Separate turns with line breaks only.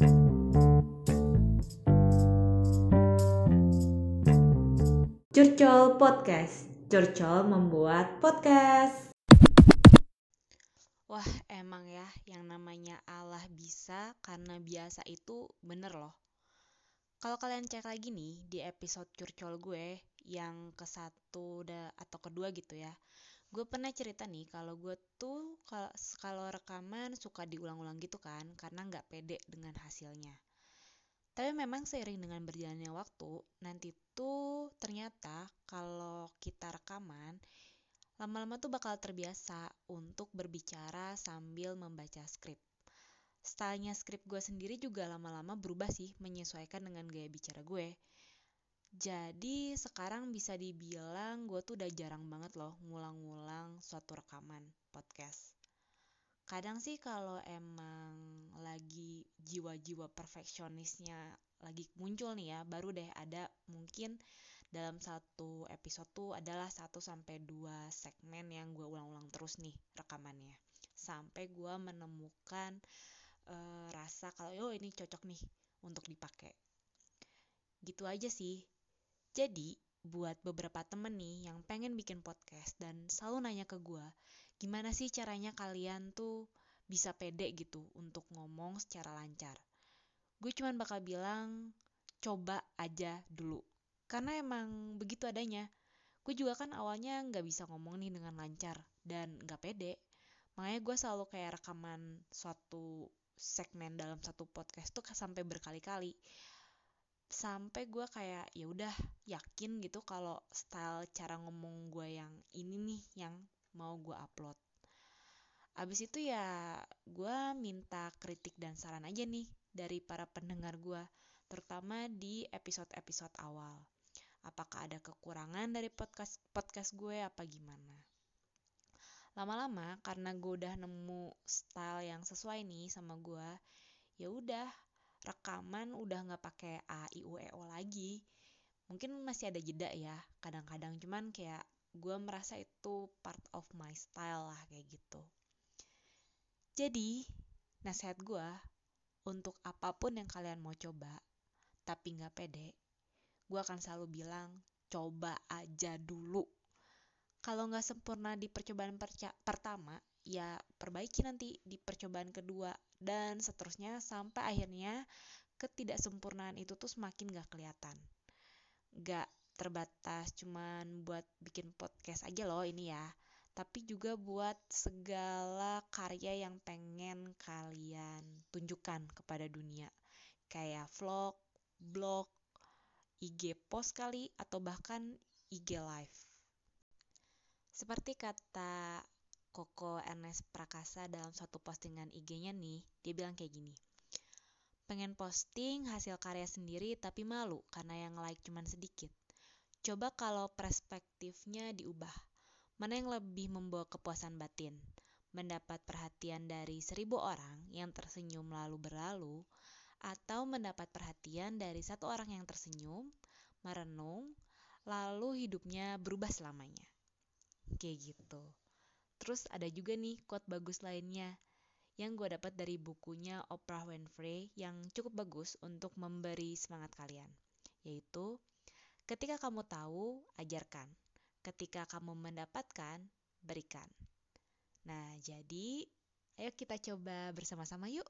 Curcol Podcast. Curcol membuat podcast.
Wah, emang ya yang namanya Allah bisa karena biasa itu bener loh. Kalau kalian cek lagi nih di episode curcol gue yang ke satu atau kedua gitu ya, gue pernah cerita nih kalau gue tuh kalau rekaman suka diulang-ulang gitu kan karena nggak pede dengan hasilnya. Tapi memang seiring dengan berjalannya waktu, nanti tuh ternyata kalau kita rekaman, lama-lama tuh bakal terbiasa untuk berbicara sambil membaca skrip. Stylenya skrip gue sendiri juga lama-lama berubah sih menyesuaikan dengan gaya bicara gue. Jadi sekarang bisa dibilang gue tuh udah jarang banget loh ngulang-ngulang suatu rekaman podcast. Kadang sih kalau emang lagi jiwa-jiwa perfeksionisnya lagi muncul nih ya baru deh ada mungkin dalam satu episode tuh adalah 1 sampai 2 segmen yang gue ulang-ulang terus nih rekamannya. Sampai gue menemukan uh, rasa kalau oh ini cocok nih untuk dipakai. Gitu aja sih jadi buat beberapa temen nih yang pengen bikin podcast dan selalu nanya ke gue gimana sih caranya kalian tuh bisa pede gitu untuk ngomong secara lancar. Gue cuman bakal bilang coba aja dulu. Karena emang begitu adanya. Gue juga kan awalnya nggak bisa ngomong nih dengan lancar dan nggak pede. Makanya gue selalu kayak rekaman suatu segmen dalam satu podcast tuh sampai berkali-kali sampai gue kayak ya udah yakin gitu kalau style cara ngomong gue yang ini nih yang mau gue upload. Abis itu ya gue minta kritik dan saran aja nih dari para pendengar gue, terutama di episode-episode awal. Apakah ada kekurangan dari podcast podcast gue apa gimana? Lama-lama karena gue udah nemu style yang sesuai nih sama gue, ya udah rekaman udah nggak pakai a i u e o lagi. Mungkin masih ada jeda ya, kadang-kadang cuman kayak gue merasa itu part of my style lah kayak gitu. Jadi, nasihat gue untuk apa pun yang kalian mau coba, tapi nggak pede, gue akan selalu bilang coba aja dulu. Kalau nggak sempurna di percobaan pertama, ya perbaiki nanti di percobaan kedua dan seterusnya sampai akhirnya ketidaksempurnaan itu tuh semakin gak kelihatan. Gak terbatas cuman buat bikin podcast aja loh ini ya tapi juga buat segala karya yang pengen kalian tunjukkan kepada dunia kayak vlog, blog, IG post kali atau bahkan IG live. Seperti kata Koko Ernest Prakasa dalam suatu postingan IG-nya nih, dia bilang kayak gini. Pengen posting hasil karya sendiri tapi malu karena yang like cuman sedikit. Coba kalau perspektifnya diubah. Mana yang lebih membawa kepuasan batin? Mendapat perhatian dari seribu orang yang tersenyum lalu berlalu, atau mendapat perhatian dari satu orang yang tersenyum, merenung, lalu hidupnya berubah selamanya. Kayak gitu. Terus ada juga nih quote bagus lainnya yang gue dapat dari bukunya Oprah Winfrey yang cukup bagus untuk memberi semangat kalian, yaitu Ketika kamu tahu, ajarkan. Ketika kamu mendapatkan, berikan. Nah, jadi ayo kita coba bersama-sama yuk